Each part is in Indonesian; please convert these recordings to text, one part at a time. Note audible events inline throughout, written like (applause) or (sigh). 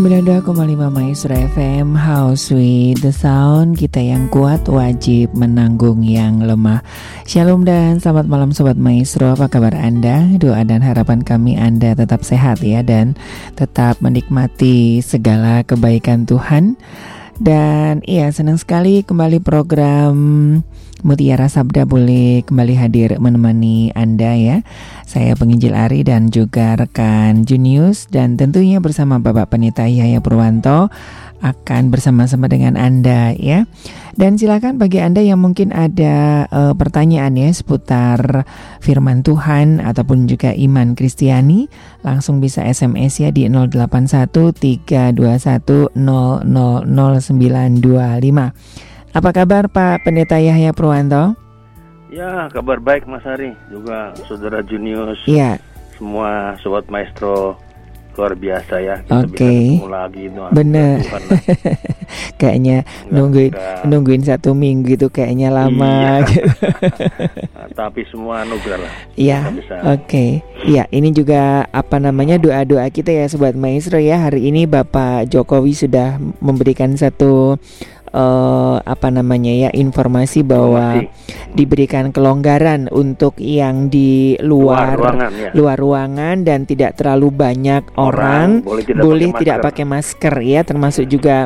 92,5 Maestro FM House with the Sound. Kita yang kuat wajib menanggung yang lemah. Shalom dan selamat malam Sobat Maestro. Apa kabar Anda? Doa dan harapan kami Anda tetap sehat ya Dan tetap menikmati segala kebaikan Tuhan. Dan iya senang sekali kembali program Mutiara Sabda boleh kembali hadir menemani Anda ya. Saya penginjil Ari dan juga rekan Junius dan tentunya bersama Bapak Penita Yahya Purwanto akan bersama-sama dengan Anda ya. Dan silakan bagi Anda yang mungkin ada uh, pertanyaan ya seputar firman Tuhan ataupun juga iman Kristiani, langsung bisa SMS ya di 081321000925. Apa kabar Pak Pendeta Yahya Purwanto? Ya, kabar baik Mas Ari, juga Saudara Junius. Iya. Semua sobat maestro luar biasa ya. Oke. Okay. lagi itu. Bener. (laughs) kayaknya nungguin enggak. nungguin satu minggu itu kayaknya lama. Iya. (laughs) gitu. Tapi semua anugerah lah. Iya. Oke. Okay. Iya, ini juga apa namanya doa-doa kita ya sobat maestro ya. Hari ini Bapak Jokowi sudah memberikan satu uh, apa namanya ya informasi bahwa informasi. diberikan kelonggaran untuk yang di luar luar ruangan, ya. luar ruangan dan tidak terlalu banyak orang, orang boleh tidak, boleh pakai, tidak masker. pakai masker ya termasuk juga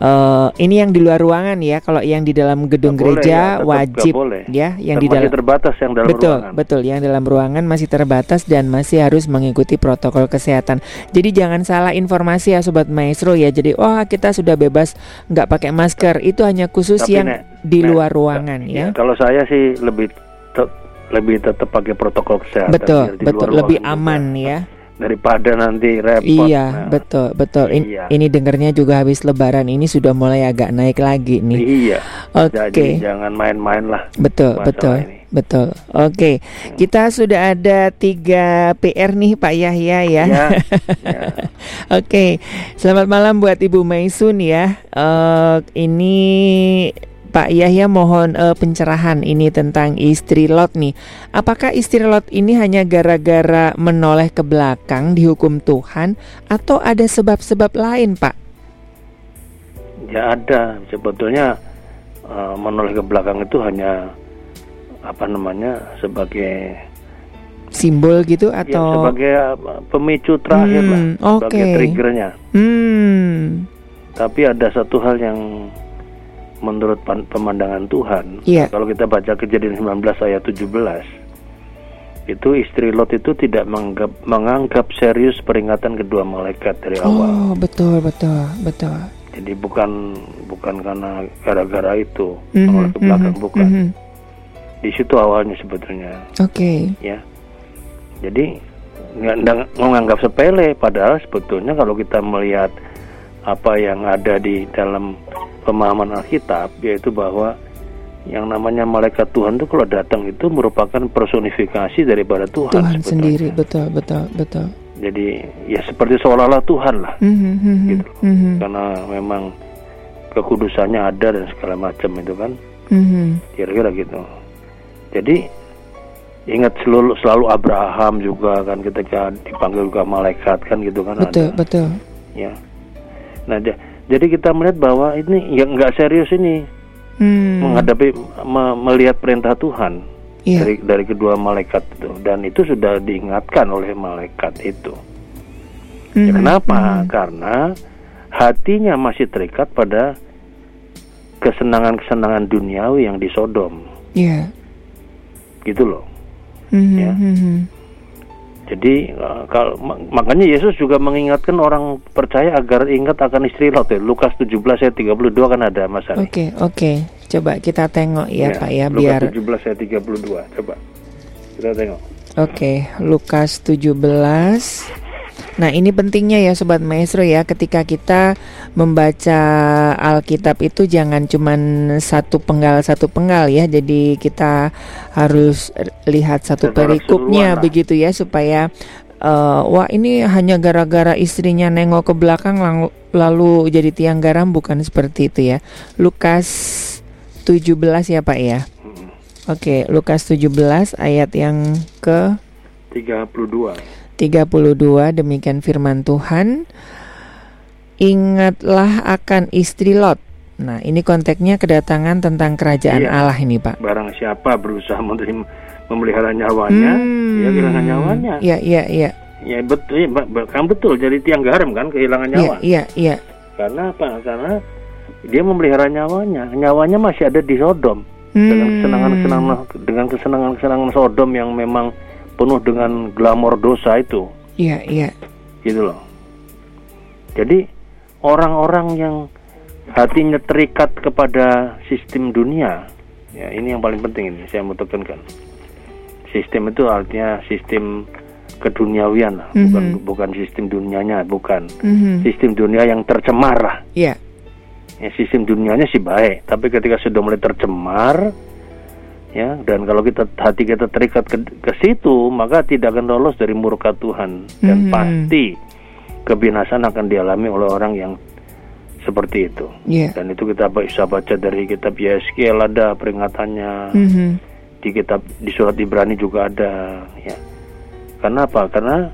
uh, ini yang di luar ruangan ya kalau yang di dalam gedung gak gereja boleh, ya, wajib ya yang dan di dalam terbatas yang dalam betul ruangan. betul yang dalam ruangan masih terbatas dan masih harus mengikuti protokol kesehatan jadi jangan salah informasi ya sobat maestro ya jadi oh, kita sudah bebas nggak pakai masker itu hanya khusus Tapi yang nek, di luar nek, ruangan ya. ya. Kalau saya sih lebih te lebih tetap pakai protokol kesehatan. Betul, betul, lebih aman juga. ya daripada nanti repot. Iya, nah. betul, betul. In, iya. Ini dengarnya juga habis lebaran ini sudah mulai agak naik lagi nih. Iya. Oke. Okay. jangan main-main lah. Betul, betul. Ini. Betul. Oke, okay. Hmm. kita sudah ada tiga PR nih Pak Yahya ya. ya, (laughs) ya. Oke, okay. selamat malam buat Ibu Maisun ya. Uh, ini Pak Yahya mohon uh, pencerahan ini tentang istri Lot nih. Apakah istri Lot ini hanya gara-gara menoleh ke belakang dihukum Tuhan atau ada sebab-sebab lain, Pak? Ya ada. Sebetulnya uh, menoleh ke belakang itu hanya apa namanya sebagai simbol gitu ya, atau ya, sebagai pemicu terakhir hmm, lah, okay. sebagai triggernya. Hmm. Tapi ada satu hal yang menurut pemandangan Tuhan. Yeah. Kalau kita baca Kejadian 19 ayat 17, itu istri Lot itu tidak menganggap, menganggap serius peringatan kedua malaikat dari awal. Oh, betul, betul, betul. Jadi bukan bukan karena gara-gara itu mm -hmm, ke belakang mm -hmm, bukan. Mm -hmm. Di situ awalnya sebetulnya. Oke. Okay. Ya. Jadi nggak menganggap sepele padahal sebetulnya kalau kita melihat apa yang ada di dalam pemahaman Alkitab yaitu bahwa yang namanya malaikat Tuhan itu kalau datang itu merupakan personifikasi daripada Tuhan. Tuhan sebetulnya. sendiri, betul, betul, betul. Jadi ya seperti seolah-olah Tuhan lah, mm-hmm, gitu. Mm-hmm. Karena memang kekudusannya ada dan segala macam itu kan, mm-hmm. kira-kira gitu. Jadi ingat selalu selalu Abraham juga kan ketika dipanggil juga malaikat kan gitu kan. Betul, ada. betul. Ya. Nah, jadi kita melihat bahwa ini yang nggak serius ini hmm. menghadapi me, melihat perintah Tuhan yeah. dari dari kedua malaikat itu dan itu sudah diingatkan oleh malaikat itu. Hmm. Ya, kenapa? Hmm. Karena hatinya masih terikat pada kesenangan-kesenangan duniawi yang di Sodom. Iya. Yeah. Gitu loh. Hmm. Ya. Jadi uh, kalau makanya Yesus juga mengingatkan orang percaya agar ingat akan istri Lot ya. Lukas 17 ayat 32 kan ada Mas Oke, okay, oke. Okay. Coba kita tengok ya, ya Pak ya Lukas biar Lukas 17 ayat 32. Coba. Kita tengok. Oke, okay, Lukas 17 Nah, ini pentingnya ya sobat maestro ya ketika kita membaca Alkitab itu jangan cuman satu penggal satu penggal ya. Jadi kita harus lihat satu perikupnya begitu ya supaya uh, wah ini hanya gara-gara istrinya nengok ke belakang lalu, lalu jadi tiang garam bukan seperti itu ya. Lukas 17 ya Pak ya. Oke, okay, Lukas 17 ayat yang ke 32. 32 demikian firman Tuhan. ingatlah akan istri Lot. Nah, ini konteksnya kedatangan tentang kerajaan iya, Allah ini, Pak. Barang siapa berusaha menerima memelihara nyawanya, hmm. ya kehilangan nyawanya. Iya, iya, iya. Ya betul, ya, kan betul. Jadi tiang garam kan kehilangan iya, nyawa. Iya, iya, Karena apa? Karena dia memelihara nyawanya. Nyawanya masih ada di Sodom. Hmm. Dengan kesenangan-kesenangan dengan kesenangan-kesenangan Sodom yang memang penuh dengan glamor dosa itu. Iya, iya. Gitu loh. Jadi orang-orang yang hatinya terikat kepada sistem dunia, ya ini yang paling penting ini saya mau tekankan. Sistem itu artinya sistem keduniawian mm -hmm. bukan bukan sistem dunianya, bukan mm -hmm. sistem dunia yang tercemar. Iya. Yeah. Ya, sistem dunianya sih baik, tapi ketika sudah mulai tercemar, ya dan kalau kita hati kita terikat ke, ke situ, maka tidak akan lolos dari murka Tuhan dan mm -hmm. pasti kebinasan akan dialami oleh orang yang seperti itu. Yeah. Dan itu kita bisa baca dari kitab Yeskiel ada peringatannya. Mm -hmm. Di kitab di surat Ibrani juga ada ya. Karena apa? Karena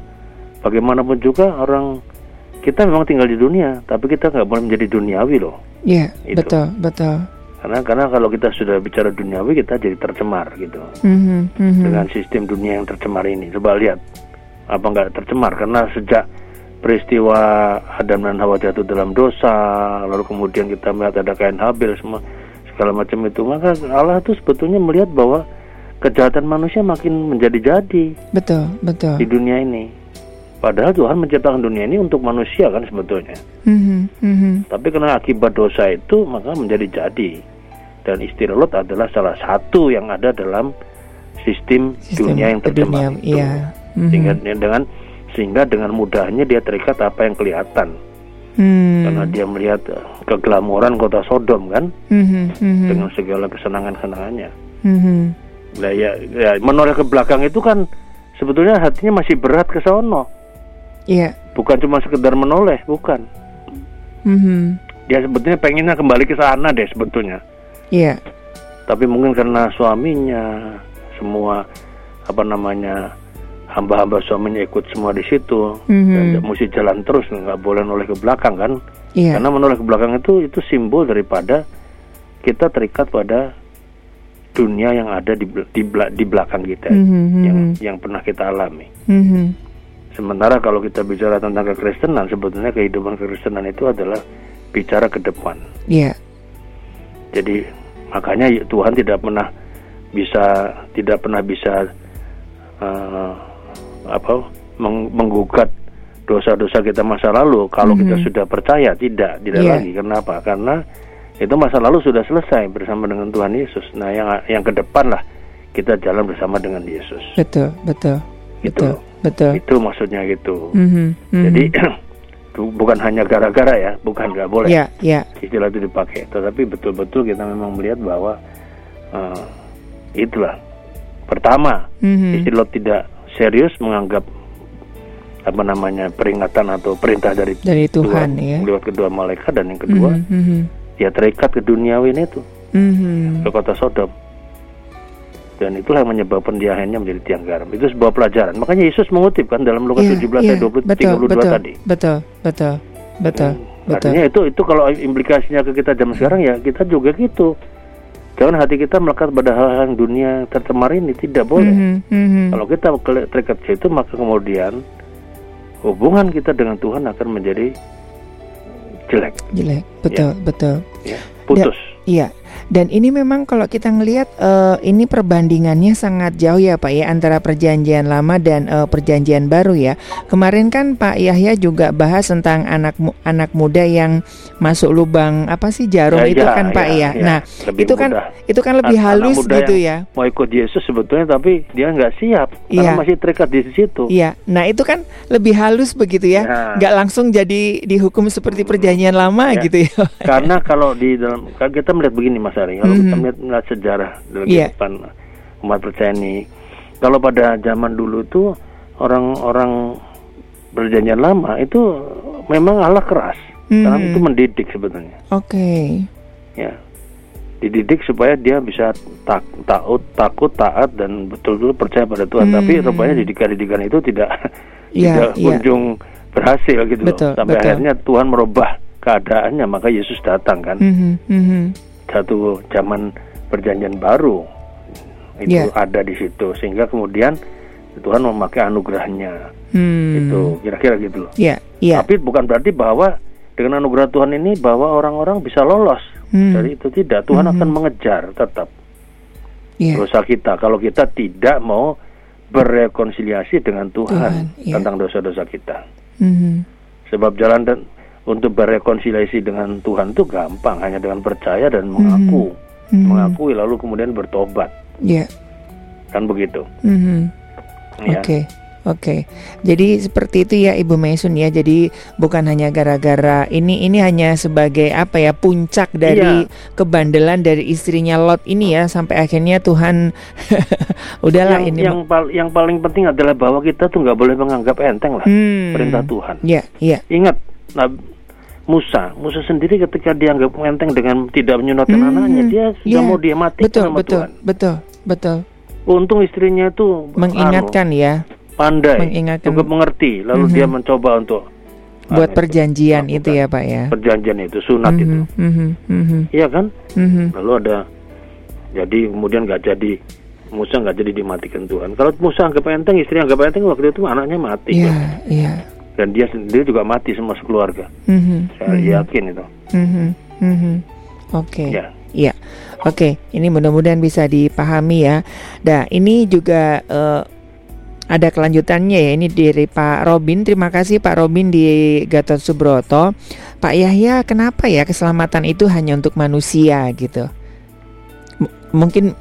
bagaimanapun juga orang kita memang tinggal di dunia, tapi kita nggak boleh menjadi duniawi loh. Iya, yeah, betul, betul. Karena karena kalau kita sudah bicara duniawi kita jadi tercemar gitu. Mm-hmm, mm-hmm. Dengan sistem dunia yang tercemar ini. Coba lihat apa nggak tercemar karena sejak peristiwa Adam dan Hawa jatuh dalam dosa, lalu kemudian kita melihat ada kain Habil semua segala macam itu, maka Allah itu sebetulnya melihat bahwa kejahatan manusia makin menjadi-jadi. Betul, betul. Di dunia ini. Padahal Tuhan menciptakan dunia ini untuk manusia kan sebetulnya. Mm-hmm, mm-hmm. Tapi karena akibat dosa itu maka menjadi jadi. Dan istirolot adalah salah satu yang ada dalam sistem, sistem dunia yang tercemar itu. Iya. Mm-hmm. Sehingga dengan sehingga dengan mudahnya dia terikat apa yang kelihatan hmm. karena dia melihat eh, keglamoran kota Sodom kan hmm, hmm, dengan segala kesenangan kesenangannya hmm. nah ya, ya menoleh ke belakang itu kan sebetulnya hatinya masih berat ke sono yeah. bukan cuma sekedar menoleh bukan hmm. dia sebetulnya pengennya kembali ke sana deh sebetulnya iya yeah. tapi mungkin karena suaminya semua apa namanya hamba-hamba suaminya ikut semua di situ mm-hmm. dan mesti jalan terus nggak boleh noleh ke belakang kan yeah. karena menoleh ke belakang itu itu simbol daripada kita terikat pada dunia yang ada di di, di belakang kita mm-hmm. yang yang pernah kita alami mm-hmm. Sementara kalau kita bicara tentang kekristenan sebetulnya kehidupan kekristenan itu adalah bicara ke depan. Yeah. jadi makanya Tuhan tidak pernah bisa tidak pernah bisa uh, apa meng menggugat dosa-dosa kita masa lalu. Kalau mm -hmm. kita sudah percaya tidak tidak yeah. lagi. Kenapa? Karena itu masa lalu sudah selesai bersama dengan Tuhan Yesus. Nah yang yang ke depan lah kita jalan bersama dengan Yesus. Betul betul itu betul betul itu maksudnya gitu mm -hmm. Mm -hmm. jadi (clears throat) bukan hanya gara-gara ya bukan nggak boleh yeah, yeah. istilah itu dipakai tetapi betul-betul kita memang melihat bahwa uh, itulah pertama mm -hmm. istilah tidak serius menganggap apa namanya peringatan atau perintah dari dari Tuhan ya lewat kedua malaikat dan yang kedua mm -hmm. ya terikat ke duniawi itu mm -hmm. ke kota Sodom dan itulah yang menyebabkan dia hanya menjadi tiang garam itu sebuah pelajaran makanya Yesus mengutip kan dalam Lukas yeah, 17 ayat 20 betul, 32 betul, tadi betul betul betul hmm, betul artinya itu itu kalau implikasinya ke kita zaman sekarang ya kita juga gitu Jangan hati kita melekat pada hal-hal yang dunia tercemar ini tidak boleh. Mm -hmm. Kalau kita terikat ke situ maka kemudian hubungan kita dengan Tuhan akan menjadi jelek. Jelek, betul, ya. betul. Ya, putus. Iya. Dan ini memang kalau kita ngelihat uh, ini perbandingannya sangat jauh ya Pak ya antara perjanjian lama dan uh, perjanjian baru ya. Kemarin kan Pak Yahya juga bahas tentang anak anak muda yang masuk lubang apa sih jarum ya, itu ya, kan Pak ya. ya. Nah, itu kan itu kan lebih anak halus anak gitu ya. Mau ikut Yesus sebetulnya tapi dia nggak siap karena ya. masih terikat di situ. Iya. Nah, itu kan lebih halus begitu ya. ya. Nggak langsung jadi dihukum seperti perjanjian lama ya. gitu ya. Karena kalau di dalam kan kita melihat begini Mas Ari, kalau mm -hmm. kita melihat, melihat sejarah dalam yeah. kehidupan umat percaya ini, kalau pada zaman dulu itu orang-orang perjanjian lama itu memang Allah keras, mm -hmm. karena itu mendidik sebetulnya. Oke. Okay. Ya, dididik supaya dia bisa tak, takut, takut, taat dan betul-betul percaya pada Tuhan. Hmm. Tapi rupanya didikan-didikan itu tidak yeah, (laughs) tidak yeah. kunjung berhasil gitu betul, loh. Sampai betul. akhirnya Tuhan merubah keadaannya, maka Yesus datang kan. Mm-hmm, mm-hmm. Satu zaman perjanjian baru itu yeah. ada di situ sehingga kemudian Tuhan memakai anugerahnya. Hmm. Itu kira-kira gitu loh. Yeah, yeah. Tapi bukan berarti bahwa dengan anugerah Tuhan ini bahwa orang-orang bisa lolos hmm. dari itu tidak. Tuhan hmm. akan mengejar tetap yeah. dosa kita kalau kita tidak mau berrekonsiliasi dengan Tuhan, Tuhan yeah. tentang dosa-dosa kita. Hmm. Sebab jalan dan untuk berrekonsiliasi dengan Tuhan itu gampang hanya dengan percaya dan mengaku, hmm. mengakui lalu kemudian bertobat. Yeah. Kan begitu. Hmm. Ya. Oke. Okay. Oke, jadi seperti itu ya Ibu Maisun ya. Jadi bukan hanya gara-gara ini, ini hanya sebagai apa ya puncak dari iya. kebandelan dari istrinya Lot ini ya sampai akhirnya Tuhan (laughs) udahlah yang, ini. Yang, pal yang paling penting adalah bahwa kita tuh nggak boleh menganggap enteng lah hmm. perintah Tuhan. Iya, iya. Ingat, nah, Musa, Musa sendiri ketika dianggap enteng dengan tidak menyunatkan hmm, anaknya, dia sudah yeah. mau dia mati betul, sama betul, Tuhan. Betul, betul. Untung istrinya itu mengingatkan anu, ya pandai, mengingatkan. cukup mengerti, lalu mm -hmm. dia mencoba untuk buat anu, perjanjian itu, itu ya pak ya. Perjanjian itu sunat mm -hmm. itu, mm -hmm. iya kan? Mm -hmm. Lalu ada jadi kemudian nggak jadi Musa nggak jadi dimatikan Tuhan. Kalau Musa anggap enteng, istri anggap enteng waktu itu anaknya mati. Iya, yeah, iya. Yeah. Dan dia sendiri juga mati semua sekeluarga. Mm -hmm. Saya -hmm. yakin itu. Mm -hmm. Mm -hmm. Oke. Okay. Ya. Iya. Oke, okay. ini mudah-mudahan bisa dipahami ya. Nah, ini juga uh, ada kelanjutannya ya ini dari Pak Robin. Terima kasih Pak Robin di Gatot Subroto. Pak Yahya, kenapa ya keselamatan itu hanya untuk manusia gitu? M mungkin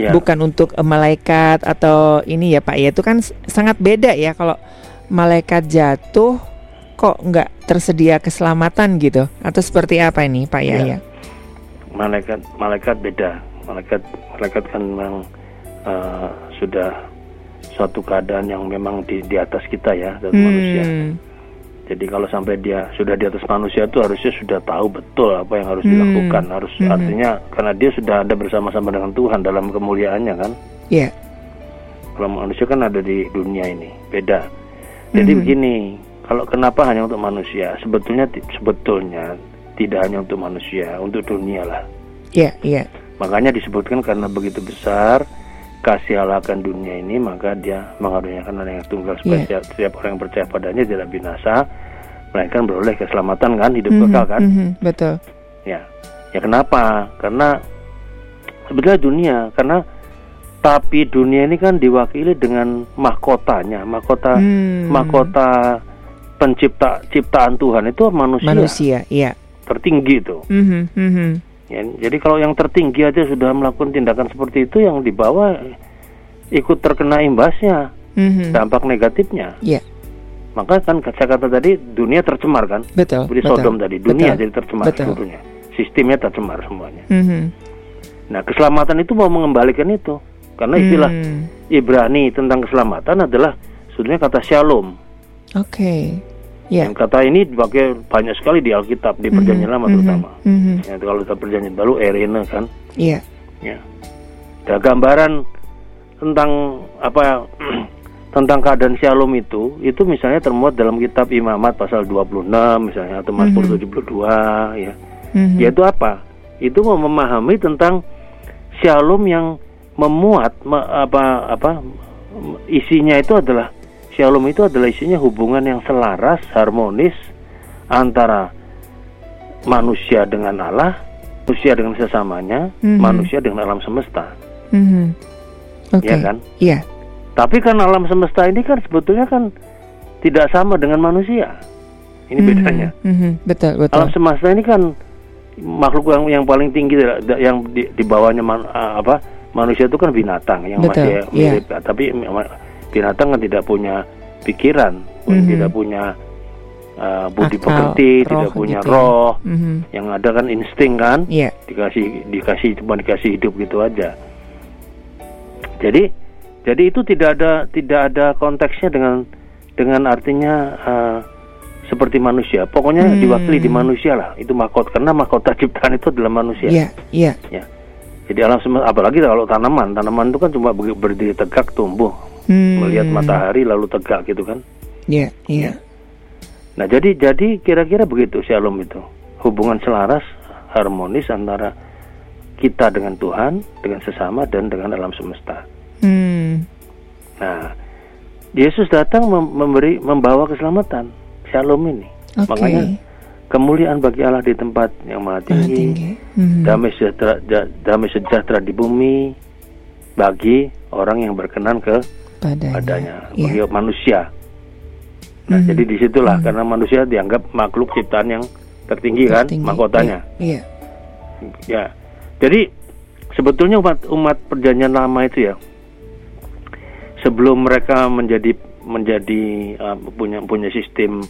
ya. bukan untuk malaikat atau ini ya Pak ya. Itu kan sangat beda ya kalau malaikat jatuh kok nggak tersedia keselamatan gitu atau seperti apa ini Pak ya. Yahya? Malaikat malaikat beda. Malaikat malaikat kan memang uh, sudah suatu keadaan yang memang di di atas kita ya dan hmm. manusia. Jadi kalau sampai dia sudah di atas manusia itu harusnya sudah tahu betul apa yang harus hmm. dilakukan. Harus hmm. artinya karena dia sudah ada bersama-sama dengan Tuhan dalam kemuliaannya kan. Iya. Yeah. Kalau manusia kan ada di dunia ini beda. Jadi hmm. begini, kalau kenapa hanya untuk manusia? Sebetulnya sebetulnya tidak hanya untuk manusia, untuk dunia lah. Iya, yeah, iya. Yeah. Makanya disebutkan karena begitu besar kasih Allah akan dunia ini maka dia mengaruniakan anak yang tunggal supaya yeah. setiap, orang yang percaya padanya tidak binasa melainkan beroleh keselamatan kan hidup mm -hmm, kekal kan mm -hmm, betul ya ya kenapa karena sebetulnya dunia karena tapi dunia ini kan diwakili dengan mahkotanya mahkota hmm. mahkota pencipta ciptaan Tuhan itu manusia manusia iya tertinggi itu mm -hmm, mm -hmm Ya, jadi kalau yang tertinggi aja sudah melakukan tindakan seperti itu, yang di bawah ikut terkena imbasnya, mm-hmm. dampak negatifnya. Yeah. Maka kan saya kata tadi dunia tercemar kan, betul. Seperti Sodom tadi, dunia betul. jadi tercemar betul. seluruhnya, sistemnya tercemar semuanya. Mm-hmm. Nah keselamatan itu mau mengembalikan itu, karena istilah mm. Ibrani tentang keselamatan adalah sebenarnya kata shalom. Oke. Okay. Yeah. Dan kata ini dipakai banyak sekali di Alkitab di Perjanjian mm -hmm. Lama mhm. terutama. Mm -hmm. ya, kalau kita Perjanjian Baru Erena kan. Iya. Yeah. Ya. Ada gambaran tentang apa (clears throat) tentang keadaan Shalom itu itu misalnya termuat dalam kitab Imamat pasal 26 misalnya atau Mazmur mm -hmm. 72 ya. Mm -hmm. Yaitu apa? Itu mau memahami tentang Shalom yang memuat me, apa apa isinya itu adalah Shalom itu adalah isinya hubungan yang selaras, harmonis antara manusia dengan Allah, manusia dengan sesamanya, mm-hmm. manusia dengan alam semesta. Mm-hmm. Okay. Ya kan? Iya. Yeah. Tapi kan alam semesta ini kan sebetulnya kan tidak sama dengan manusia. Ini mm-hmm. bedanya. Mm-hmm. Betul, betul. Alam semesta ini kan makhluk yang yang paling tinggi yang di, di bawahnya man, apa manusia itu kan binatang yang betul, masih iya. mirip, yeah. tapi binatang kan tidak punya pikiran, mm-hmm. tidak punya uh, budi Akal, pekerti, tidak punya gitu ya. roh. Mm-hmm. Yang ada kan insting kan, yeah. dikasih dikasih cuma dikasih hidup gitu aja. Jadi jadi itu tidak ada tidak ada konteksnya dengan dengan artinya uh, seperti manusia. Pokoknya hmm. diwakili di manusia lah. Itu mahkota karena mahkota (laughs) ciptaan itu adalah manusia. Iya, yeah, iya. Yeah. Ya. Jadi alam semesta apalagi kalau tanaman, tanaman itu kan cuma berdiri tegak tumbuh hmm. melihat matahari lalu tegak gitu kan Iya, yeah, iya. Yeah. Nah, jadi jadi kira-kira begitu shalom itu. Hubungan selaras, harmonis antara kita dengan Tuhan, dengan sesama dan dengan alam semesta. Hmm. Nah, Yesus datang memberi membawa keselamatan. Shalom ini. Okay. Makanya kemuliaan bagi Allah di tempat yang maha tinggi, tinggi. Hmm. damai sejahtera damai sejahtera di bumi bagi orang yang berkenan ke padanya, padanya yeah. bagi manusia. Nah, hmm. jadi di situlah hmm. karena manusia dianggap makhluk ciptaan yang tertinggi, kan, tertinggi. kan mahkotanya. Iya. Yeah. Ya. Jadi sebetulnya umat umat perjanjian lama itu ya sebelum mereka menjadi menjadi uh, punya punya sistem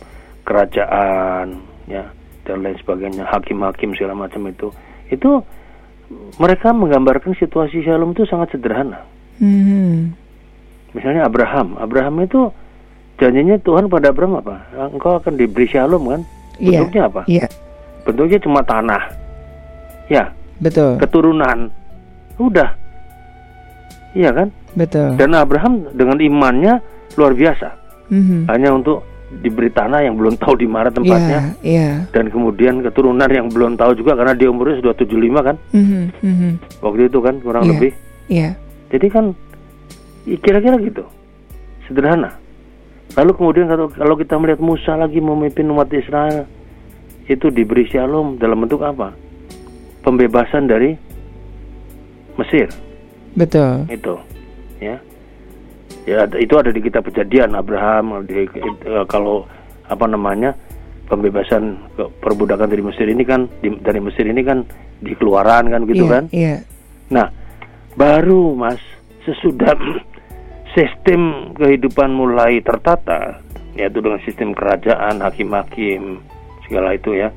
kerajaan ya dan lain sebagainya hakim-hakim segala macam itu itu mereka menggambarkan situasi shalom itu sangat sederhana. Hmm. Misalnya Abraham, Abraham itu janjinya Tuhan pada Abraham apa? Engkau akan diberi shalom kan? Iya. Bentuknya yeah. apa? Yeah. Bentuknya cuma tanah. Ya. Betul. Keturunan. Udah. Iya kan? Betul. Dan Abraham dengan imannya luar biasa. Mm -hmm. Hanya untuk diberi tanah yang belum tahu di mana tempatnya, yeah, yeah. dan kemudian keturunan yang belum tahu juga karena dia umurnya sudah 75 kan, mm -hmm, mm -hmm. waktu itu kan kurang yeah, lebih. Yeah. Jadi kan kira-kira gitu, sederhana. Lalu kemudian kalau, kalau kita melihat Musa lagi memimpin umat Israel, itu diberi shalom dalam bentuk apa? Pembebasan dari Mesir. Betul. Itu, ya ya itu ada di kitab kejadian Abraham di, uh, kalau apa namanya pembebasan ke, perbudakan dari Mesir ini kan di, dari Mesir ini kan dikeluaran kan gitu yeah, kan yeah. nah baru mas sesudah (clears throat) sistem kehidupan mulai tertata yaitu dengan sistem kerajaan hakim-hakim segala itu ya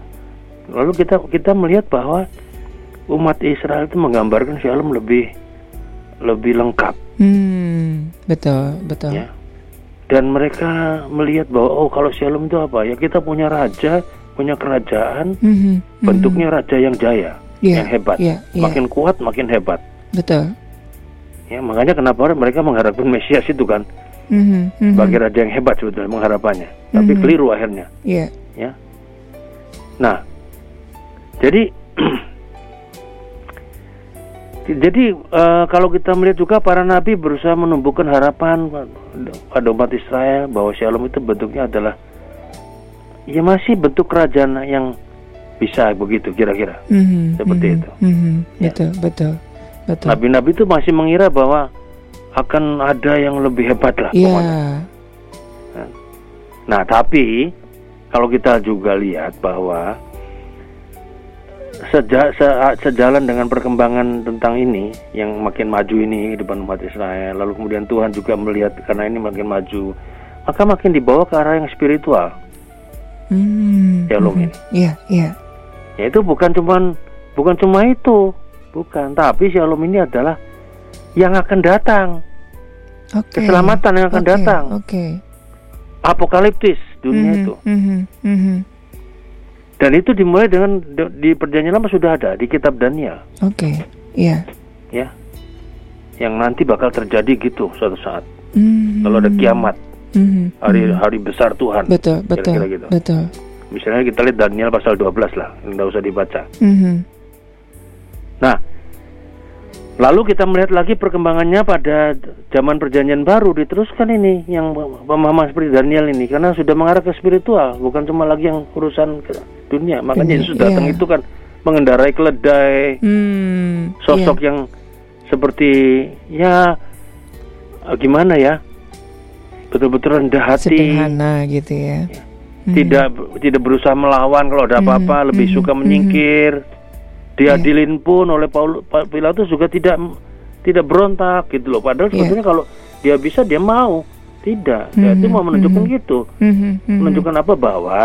lalu kita kita melihat bahwa umat Israel itu menggambarkan shalom lebih lebih lengkap. Hmm, betul, betul. Ya. Dan mereka melihat bahwa oh kalau Shalom itu apa ya kita punya raja, punya kerajaan, mm -hmm, bentuknya mm -hmm. raja yang jaya, yeah, yang hebat, yeah, yeah. makin kuat makin hebat. Betul. Ya makanya kenapa mereka mengharapkan Mesias itu kan mm -hmm, mm -hmm. sebagai raja yang hebat sebetulnya mengharapannya, mm -hmm. tapi keliru akhirnya. Yeah. Ya. Nah, jadi (clears throat) Jadi uh, kalau kita melihat juga para nabi berusaha menumbuhkan harapan pada umat Israel bahwa Shalom itu bentuknya adalah ya masih bentuk kerajaan yang bisa begitu kira-kira mm-hmm, seperti mm-hmm, itu. Mm-hmm, ya. Betul, betul, betul. Nabi-nabi itu masih mengira bahwa akan ada yang lebih hebat lah. Yeah. Nah, tapi kalau kita juga lihat bahwa seja, se, sejalan dengan perkembangan tentang ini yang makin maju ini di depan umat Israel. Lalu kemudian Tuhan juga melihat karena ini makin maju maka makin dibawa ke arah yang spiritual. Hmm, hmm, ini iya iya. Ya itu bukan cuma bukan cuma itu. Bukan. Tapi shalom ini adalah yang akan datang. Okay. keselamatan yang akan okay. datang. okay. apokaliptis dunia mm -hmm, itu. mm -hmm, mm -hmm. Dan itu dimulai dengan di perjanjian lama sudah ada di kitab Daniel. Oke, okay. iya. Yeah. Ya. Yang nanti bakal terjadi gitu suatu saat. Mm-hmm. Kalau ada kiamat. Mm-hmm. Hari hari besar Tuhan. Betul, betul. Kira -kira gitu. Betul. Misalnya kita lihat Daniel pasal 12 lah, enggak usah dibaca. Mm-hmm. Nah, Lalu kita melihat lagi perkembangannya pada zaman perjanjian baru diteruskan ini yang pemahaman seperti Daniel ini karena sudah mengarah ke spiritual bukan cuma lagi yang urusan ke dunia makanya Yesus datang yeah. itu kan mengendarai keledai hmm, sosok yeah. yang seperti ya gimana ya betul-betul rendah hati sederhana gitu ya hmm. tidak tidak berusaha melawan kalau ada apa-apa hmm, lebih hmm, suka menyingkir hmm diadilin yeah. pun oleh Paul Pilatus juga tidak tidak berontak gitu loh padahal yeah. sebetulnya kalau dia bisa dia mau tidak mm -hmm. itu mau menunjukkan mm -hmm. gitu mm -hmm. menunjukkan apa bahwa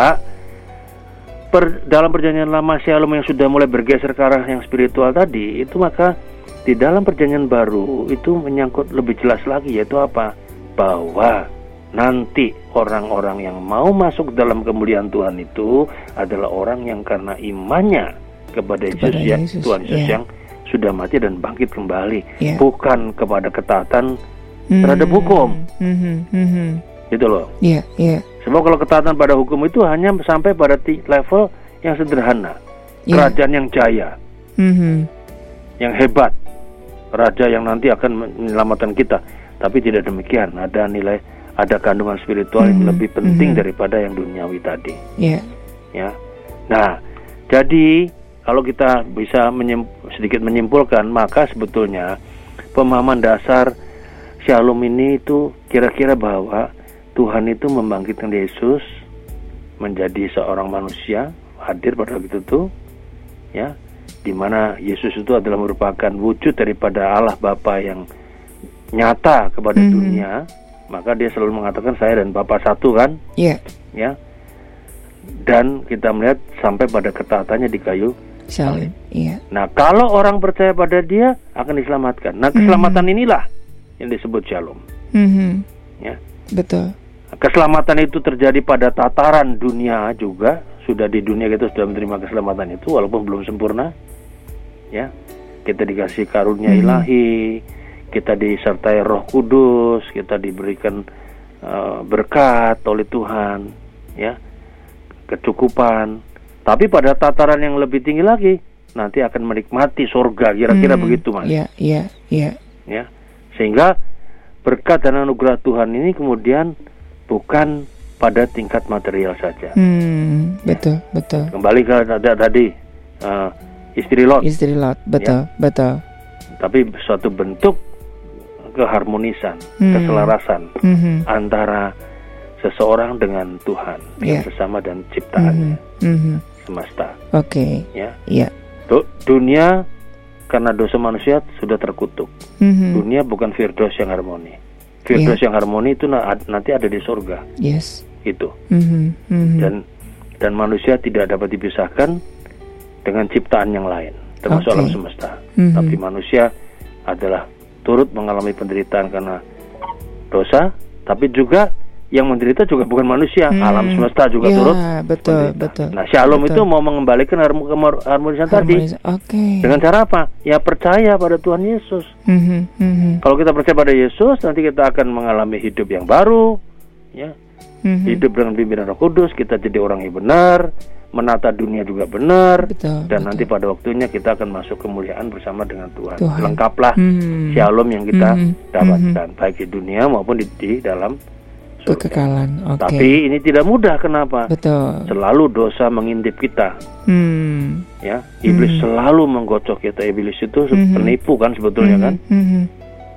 per, dalam perjanjian lama Shalom yang sudah mulai bergeser ke arah yang spiritual tadi itu maka di dalam perjanjian baru itu menyangkut lebih jelas lagi yaitu apa bahwa nanti orang-orang yang mau masuk dalam kemuliaan Tuhan itu adalah orang yang karena imannya kepada, kepada Yesus, ya, Yesus, Tuhan Yesus yeah. yang sudah mati dan bangkit kembali, yeah. bukan kepada ketaatan mm-hmm. terhadap hukum. Mm-hmm. Mm-hmm. Gitu loh. Iya, iya. Sebab kalau ketaatan pada hukum itu hanya sampai pada level yang sederhana. Yeah. Kerajaan yang jaya. Mm-hmm. Yang hebat. Raja yang nanti akan menyelamatkan kita. Tapi tidak demikian. Ada nilai, ada kandungan spiritual mm-hmm. yang lebih penting mm-hmm. daripada yang duniawi tadi. Yeah. Ya. Nah, jadi kalau kita bisa menyim, sedikit menyimpulkan, maka sebetulnya pemahaman dasar Shalom ini itu kira-kira bahwa Tuhan itu membangkitkan Yesus menjadi seorang manusia hadir pada waktu itu ya di mana Yesus itu adalah merupakan wujud daripada Allah Bapa yang nyata kepada mm -hmm. dunia maka dia selalu mengatakan saya dan Bapa satu kan yeah. ya dan kita melihat sampai pada ketaatannya di kayu salib iya. Nah kalau orang percaya pada dia akan diselamatkan. Nah keselamatan mm -hmm. inilah yang disebut shalom. Mm -hmm. ya. Betul. Keselamatan itu terjadi pada tataran dunia juga. Sudah di dunia kita sudah menerima keselamatan itu walaupun belum sempurna. Ya. Kita dikasih karunia hmm. ilahi kita disertai Roh Kudus kita diberikan uh, berkat oleh Tuhan ya. Kecukupan tapi pada tataran yang lebih tinggi lagi nanti akan menikmati surga kira-kira hmm. begitu mas ya ya ya ya sehingga berkat dan anugerah Tuhan ini kemudian bukan pada tingkat material saja. Hmm, betul, ya. betul. Kembali ke tadi uh, istri Lot. Istri Lot, betul, ya. betul. Tapi suatu bentuk keharmonisan, hmm. keselarasan hmm. antara seseorang dengan Tuhan, yeah. sesama dan ciptaannya, hmm. Hmm. Semesta. Oke. Okay. Ya. Iya. Dunia karena dosa manusia sudah terkutuk. Hmm. Dunia bukan firdos yang harmoni. Firdaus yeah. yang harmoni itu nanti ada di surga. Yes. Itu. Mm-hmm. Mm-hmm. Dan dan manusia tidak dapat dipisahkan dengan ciptaan yang lain, termasuk okay. alam semesta. Mm-hmm. Tapi manusia adalah turut mengalami penderitaan karena dosa, tapi juga yang menderita juga bukan manusia, hmm. alam semesta juga ya, turut. betul, menderita. betul. Nah, Shalom betul. itu mau mengembalikan harmonisan tadi. Okay. Dengan cara apa? Ya percaya pada Tuhan Yesus. Hmm, hmm, hmm. Kalau kita percaya pada Yesus, nanti kita akan mengalami hidup yang baru, ya. Hmm. Hidup dengan pimpinan Roh Kudus, kita jadi orang yang benar, menata dunia juga benar, betul, dan betul. nanti pada waktunya kita akan masuk kemuliaan bersama dengan Tuhan. Tuhan. Lengkaplah hmm. Shalom yang kita hmm. dapatkan, hmm. baik di dunia maupun di, di dalam kekekalan. Okay. Tapi ini tidak mudah. Kenapa? Betul. Selalu dosa mengintip kita. Hmm. Ya, iblis hmm. selalu menggocok kita. Iblis itu hmm. penipu kan sebetulnya hmm. kan. Hmm.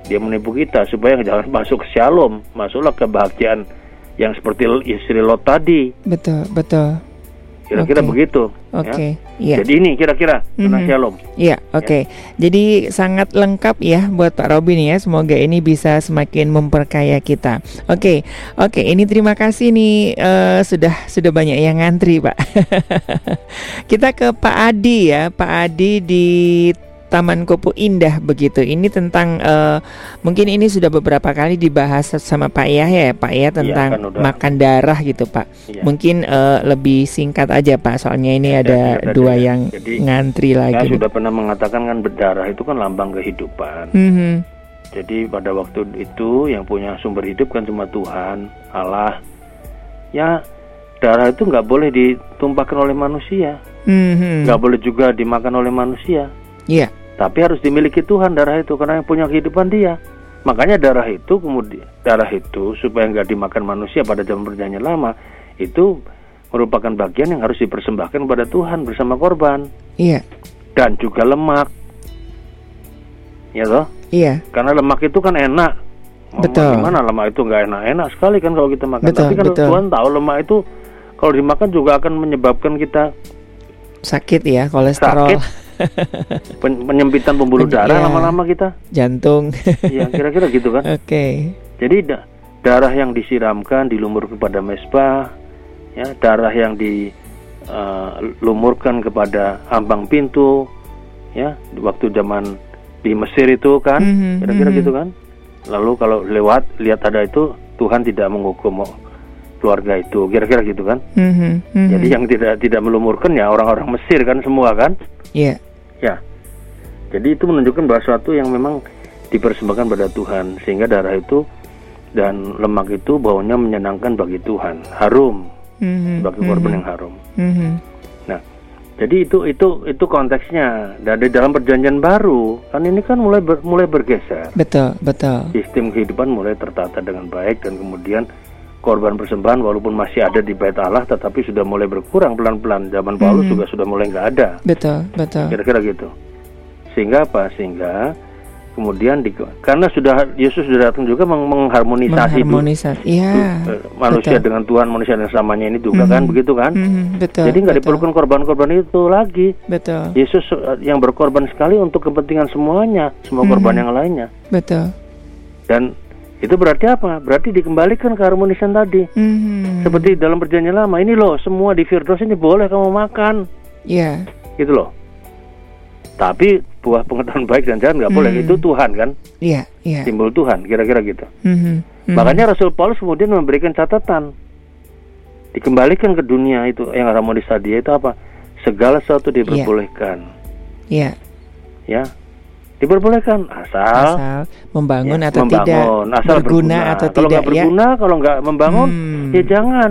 Dia menipu kita supaya jangan (laughs) masuk ke shalom, masuklah kebahagiaan yang seperti istri Lot tadi. Betul, betul. Kira-kira okay. begitu. Oke. Okay. Ya. Jadi ini kira-kira mm-hmm. shalom. Iya, oke. Okay. Ya. Jadi sangat lengkap ya buat Pak Robin ya. Semoga ini bisa semakin memperkaya kita. Oke, okay. oke. Okay. Ini terima kasih nih uh, sudah sudah banyak yang ngantri Pak. (laughs) kita ke Pak Adi ya. Pak Adi di Taman Kupu Indah begitu. Ini tentang uh, mungkin ini sudah beberapa kali dibahas sama Pak Yah ya, Pak ya tentang ya, kan makan darah gitu Pak. Ya. Mungkin uh, lebih singkat aja Pak, soalnya ini ya, ada ya, dua ya. yang Jadi, ngantri lagi. Saya sudah pernah mengatakan kan berdarah itu kan lambang kehidupan. Mm -hmm. Jadi pada waktu itu yang punya sumber hidup kan cuma Tuhan, Allah. Ya darah itu nggak boleh ditumpahkan oleh manusia, mhm. nggak -hmm. boleh juga dimakan oleh manusia. Iya. Yeah. Tapi harus dimiliki Tuhan darah itu karena yang punya kehidupan dia. Makanya darah itu kemudian darah itu supaya nggak dimakan manusia pada zaman perjanjian lama itu merupakan bagian yang harus dipersembahkan kepada Tuhan bersama korban. Iya. Dan juga lemak. Ya toh? Iya. Karena lemak itu kan enak. Betul. Gimana lemak itu nggak enak? Enak sekali kan kalau kita makan. Betul, Tapi kan betul. Tuhan tahu lemak itu kalau dimakan juga akan menyebabkan kita sakit ya kolesterol. Sakit, (laughs) penyempitan pembuluh darah lama lama-lama kita. Jantung. Ya kira-kira gitu kan. (laughs) Oke. Okay. jadi da darah yang disiramkan dilumur kepada mesbah ya darah yang dilumurkan uh, kepada ambang pintu ya waktu zaman di Mesir itu kan mm-hmm, kira-kira mm -hmm. gitu kan. Lalu kalau lewat lihat ada itu Tuhan tidak menghukum keluarga itu kira-kira gitu kan mm -hmm, mm -hmm. jadi yang tidak tidak melumurkan ya orang-orang Mesir kan semua kan Iya. Ya. Jadi itu menunjukkan bahwa suatu yang memang dipersembahkan pada Tuhan sehingga darah itu dan lemak itu baunya menyenangkan bagi Tuhan, harum mm-hmm. bagi korban mm-hmm. yang harum. Mm-hmm. Nah, jadi itu itu itu konteksnya. Dan di dalam perjanjian baru kan ini kan mulai ber, mulai bergeser. Betul, betul. Sistem kehidupan mulai tertata dengan baik dan kemudian korban persembahan walaupun masih ada di bait Allah tetapi sudah mulai berkurang pelan-pelan zaman Paulus mm-hmm. juga sudah mulai nggak ada. Betul, betul. Kira-kira gitu. Sehingga apa? Sehingga kemudian di, karena sudah Yesus sudah datang juga meng mengharmonisasi, mengharmonisasi. Iya, eh, manusia betul. dengan Tuhan manusia dan samanya ini juga mm-hmm. kan begitu kan mm-hmm. betul jadi nggak diperlukan korban-korban itu lagi betul Yesus eh, yang berkorban sekali untuk kepentingan semuanya semua mm-hmm. korban yang lainnya betul dan itu berarti apa? Berarti dikembalikan ke harmonisan tadi. Mm-hmm. Seperti dalam perjanjian lama ini loh, semua di Firdaus ini boleh kamu makan. Iya. Yeah. Gitu loh. Tapi buah pengetahuan baik dan jalan nggak boleh hmm. itu Tuhan kan? Iya, iya. Simbol Tuhan, kira-kira gitu. Mm -hmm. Makanya Rasul Paulus kemudian memberikan catatan, dikembalikan ke dunia itu yang harmonis tadi itu apa? Segala sesuatu diperbolehkan. Iya. Ya, diperbolehkan asal, asal membangun ya, atau membangun, tidak, asal berguna, berguna. atau kalau tidak. Kalau nggak berguna, ya? kalau nggak membangun, hmm. ya jangan,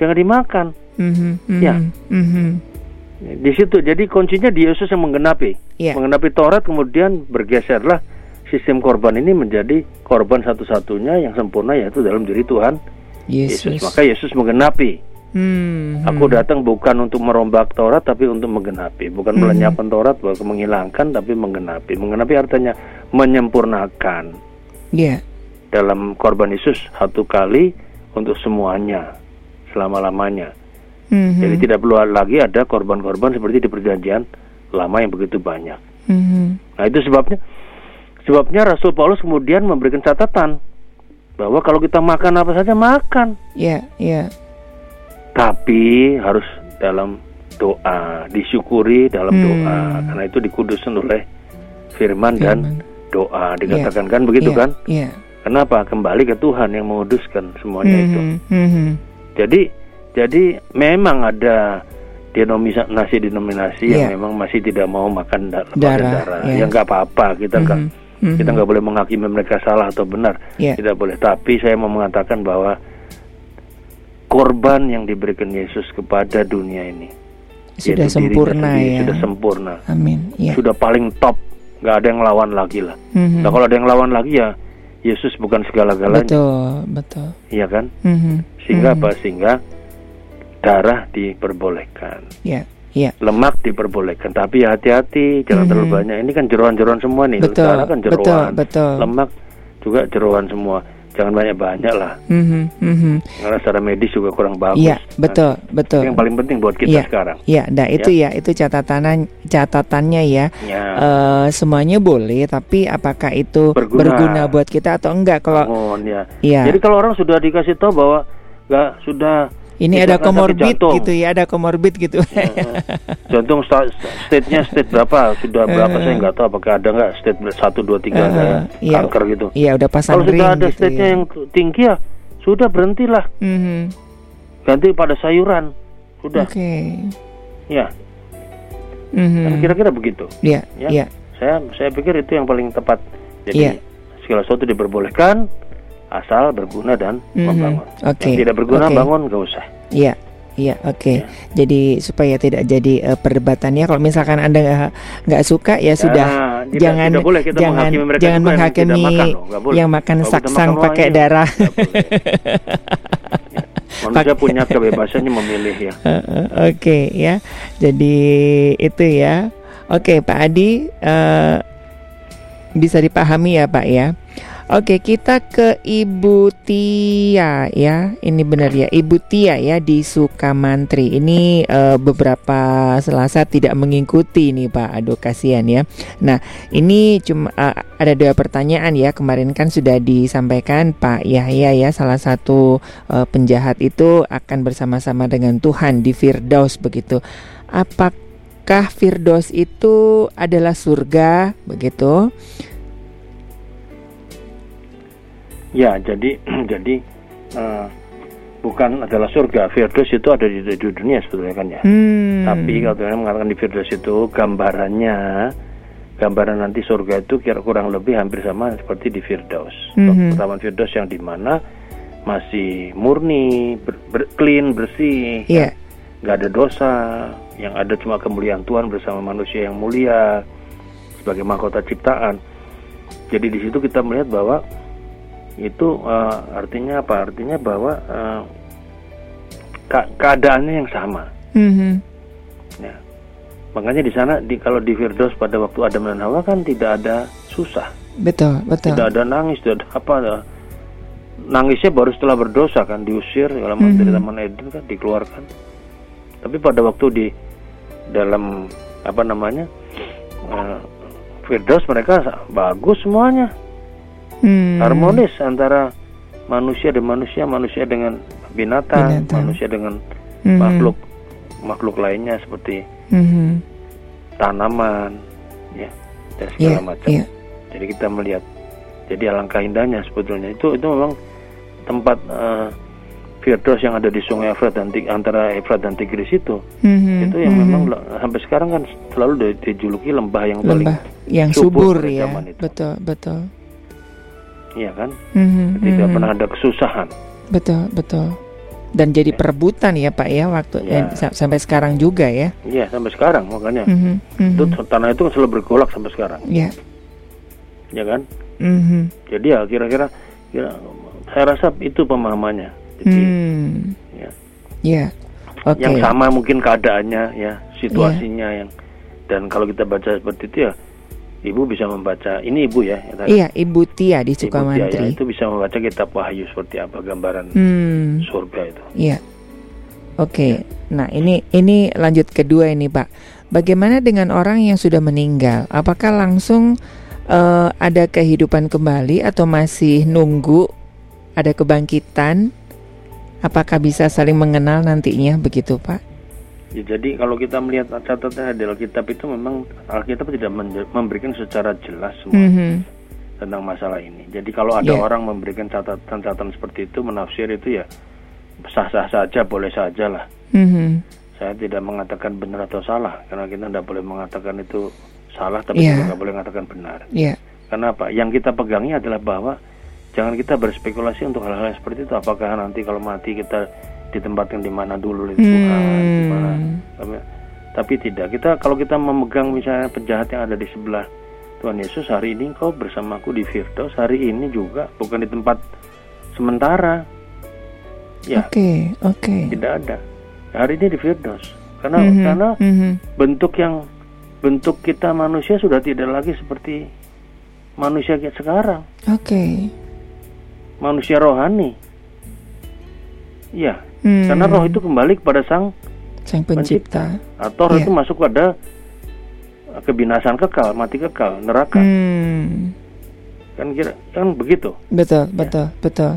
jangan dimakan. Mm -hmm, ya. Mm -hmm. Di situ jadi kuncinya di Yesus yang menggenapi. Yeah. Menggenapi Taurat kemudian bergeserlah sistem korban ini menjadi korban satu-satunya yang sempurna yaitu dalam diri Tuhan Yesus. Yesus. Maka Yesus menggenapi. Hmm, Aku hmm. datang bukan untuk merombak Taurat tapi untuk menggenapi, bukan hmm. melenyapkan Taurat, bukan menghilangkan tapi menggenapi. Menggenapi artinya menyempurnakan. Yeah. Dalam korban Yesus satu kali untuk semuanya selama-lamanya. Mm-hmm. Jadi tidak perlu lagi ada korban-korban seperti di perjanjian lama yang begitu banyak. Mm-hmm. Nah itu sebabnya sebabnya Rasul Paulus kemudian memberikan catatan bahwa kalau kita makan apa saja makan. Iya, yeah, iya. Yeah. Tapi harus dalam doa, disyukuri dalam mm. doa karena itu dikuduskan oleh firman, firman. dan doa dikatakan yeah. kan begitu yeah. kan? Iya. Yeah. Kenapa? Kembali ke Tuhan yang menguduskan semuanya mm-hmm. itu. Mm-hmm. Jadi jadi memang ada denominasi denominasi yeah. yang iya. memang masih tidak mau makan darah, darah, darah. Yeah. yang nggak apa-apa kita nggak mm -hmm. kita nggak boleh menghakimi mereka salah atau benar yeah. tidak boleh tapi saya mau mengatakan bahwa korban yang diberikan Yesus kepada dunia ini sudah sempurna sendiri, ya sudah sempurna amin yeah. sudah paling top nggak ada yang lawan lagi lah mm -hmm. nah kalau ada yang lawan lagi ya Yesus bukan segala-galanya betul betul iya kan mm -hmm. sehingga mm -hmm. apa sehingga darah diperbolehkan. Iya. Ya. Lemak diperbolehkan, tapi hati-hati jangan mm -hmm. terlalu banyak. Ini kan jeroan-jeroan semua nih. Betul. Darah kan jeroan. Betul, betul. Lemak juga jeroan semua. Jangan banyak-banyak lah. Mm -hmm. Mm -hmm. Karena secara medis juga kurang bagus. Iya, betul, nah, betul. Yang paling penting buat kita ya, sekarang. Iya, nah itu ya, ya itu catatan catatannya ya. ya. Uh, semuanya boleh, tapi apakah itu berguna, berguna buat kita atau enggak? Kalau Bangun, ya. ya. Jadi kalau orang sudah dikasih tahu bahwa nggak sudah ini ada komorbid gitu ya, ada komorbid gitu. (laughs) Jantung state-nya state berapa? Sudah berapa saya nggak tahu apakah ada nggak state satu dua tiga uh, ya, kanker gitu. Iya, udah pasang Kalau sudah ada gitu, state-nya ya. yang tinggi ya, sudah berhentilah. Mm -hmm. Ganti pada sayuran. Sudah. Oke. Okay. Ya. Mm -hmm. kira-kira begitu. Iya, ya. Iya. Saya saya pikir itu yang paling tepat. Jadi yeah. segala sesuatu diperbolehkan, asal berguna dan mm-hmm. membangun. Okay. Yang tidak berguna okay. bangun nggak usah. Iya. Iya, oke. Okay. Ya. Jadi supaya tidak jadi uh, perdebatannya, kalau misalkan anda nggak suka ya, ya sudah, tidak, jangan tidak boleh kita jangan menghakimi jangan menghakimi yang, makan, yang makan saksang pakai darah. (laughs) Manusia punya kebebasannya memilih ya. (laughs) Uh, uh, oke okay, ya. Jadi itu ya. Oke, okay, Pak Adi uh, bisa dipahami ya, Pak ya. Oke, kita ke Ibu Tia ya. Ini benar ya, Ibu Tia ya di Sukamantri. Ini uh, beberapa Selasa tidak mengikuti nih Pak. Aduh kasihan ya. Nah, ini cuma uh, ada dua pertanyaan ya. Kemarin kan sudah disampaikan Pak Yahya ya, salah satu uh, penjahat itu akan bersama-sama dengan Tuhan di Firdaus begitu. Apakah Firdaus itu adalah surga begitu? Ya, jadi (clears throat) jadi uh, bukan adalah surga. Firdaus itu ada di, di dunia sebetulnya kan ya. Hmm. Tapi kalau yang mengatakan di Firdaus itu gambarannya gambaran nanti surga itu kira kurang lebih hampir sama seperti di Firdaus. Mm-hmm. Taman Firdaus yang di mana masih murni, ber, ber, clean, bersih, yeah. nggak ada dosa, yang ada cuma kemuliaan Tuhan bersama manusia yang mulia sebagai mahkota ciptaan. Jadi di situ kita melihat bahwa itu uh, artinya apa? Artinya bahwa uh, keadaannya yang sama. Mm-hmm. Ya. Makanya di sana di kalau di Firdaus pada waktu Adam dan Hawa kan tidak ada susah. Betul, betul. Tidak ada nangis, tidak ada apa. Nangisnya baru setelah berdosa kan diusir dalam mm -hmm. dari Taman Eden kan dikeluarkan. Tapi pada waktu di dalam apa namanya uh, Firdaus mereka bagus semuanya, hmm. harmonis antara manusia dan manusia, manusia dengan binatang, binatang. manusia dengan hmm. makhluk makhluk lainnya seperti mm-hmm. tanaman ya dan segala yeah, macam. Yeah. Jadi kita melihat jadi alangkah indahnya sebetulnya itu itu memang tempat uh, Firdaus yang ada di Sungai Efrat dan antara Efrat dan Tigris itu mm-hmm, itu yang mm-hmm. memang sampai sekarang kan selalu dijuluki lembah yang paling lembah yang subur, subur ya itu. betul betul iya kan mm-hmm, tidak mm-hmm. pernah ada kesusahan betul betul dan jadi perebutan ya Pak ya waktu ya. Eh, sampai sekarang juga ya. Iya sampai sekarang makanya mm -hmm. itu tanah itu selalu bergolak sampai sekarang. Iya. Ya kan. Mm -hmm. Jadi ya kira-kira ya, saya rasa itu pemahamannya. Jadi mm. ya. Yeah. Okay. Yang sama mungkin keadaannya ya situasinya yeah. yang dan kalau kita baca seperti itu ya Ibu bisa membaca ini ibu ya. ya iya, Ibu Tia di Sukamantri. Ibu Tia, ya, itu bisa membaca kitab Wahyu seperti apa gambaran hmm. surga itu. Iya. Oke. Okay. Ya. Nah, ini ini lanjut kedua ini, Pak. Bagaimana dengan orang yang sudah meninggal? Apakah langsung uh, ada kehidupan kembali atau masih nunggu ada kebangkitan? Apakah bisa saling mengenal nantinya begitu, Pak? Ya, jadi kalau kita melihat catatan di Alkitab itu memang Alkitab tidak memberikan secara jelas semua mm -hmm. tentang masalah ini. Jadi kalau ada yeah. orang memberikan catatan-catatan seperti itu menafsir itu ya sah-sah saja, boleh saja lah. Mm -hmm. Saya tidak mengatakan benar atau salah karena kita tidak boleh mengatakan itu salah tapi yeah. juga boleh mengatakan benar. Yeah. Karena apa? Yang kita pegangi adalah bahwa jangan kita berspekulasi untuk hal-hal seperti itu. Apakah nanti kalau mati kita ditempatkan di mana dulu itu Tuhan, hmm. di mana. Tapi tidak. Kita kalau kita memegang misalnya penjahat yang ada di sebelah Tuhan Yesus hari ini kau bersamaku di Firdaus hari ini juga bukan di tempat sementara. Ya. Oke, okay, oke. Okay. Tidak ada. Hari ini di Firdaus. Karena mm -hmm, karena mm -hmm. bentuk yang bentuk kita manusia sudah tidak lagi seperti manusia kita sekarang. Oke. Okay. Manusia rohani. Iya, Hmm. Karena roh itu kembali kepada sang sang pencipta. pencipta. Atau roh yeah. itu masuk pada kebinasaan kekal, mati kekal, neraka. Hmm. Kan kira kan begitu. Betul, ya. betul, betul.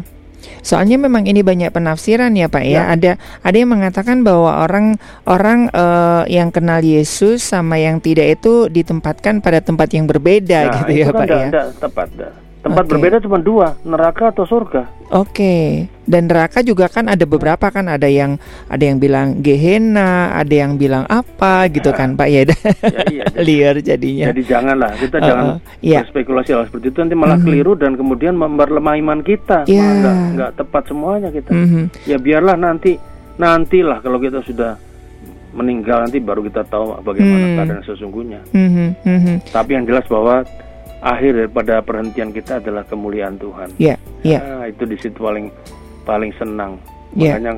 Soalnya memang ini banyak penafsiran ya Pak ya. ya. Ada ada yang mengatakan bahwa orang orang uh, yang kenal Yesus sama yang tidak itu ditempatkan pada tempat yang berbeda nah, gitu ya kan Pak ya. Tepat. Tempat okay. berbeda cuma dua, neraka atau surga. Oke. Okay. Dan neraka juga kan ada beberapa kan ada yang ada yang bilang Gehenna, ada yang bilang apa gitu kan Pak ya. ya iya, (laughs) Liar jadinya. Jadi janganlah kita uh, jangan yeah. berspekulasi hal seperti itu nanti malah mm -hmm. keliru dan kemudian memperlemah iman kita. Yeah. Enggak enggak tepat semuanya kita. Mm -hmm. Ya biarlah nanti nantilah kalau kita sudah meninggal nanti baru kita tahu bagaimana mm. keadaan sesungguhnya. Mm -hmm. Mm -hmm. Tapi yang jelas bahwa akhir daripada perhentian kita adalah kemuliaan Tuhan. Iya. Yeah, yeah. nah, itu di situ paling paling senang. Yeah. Makanya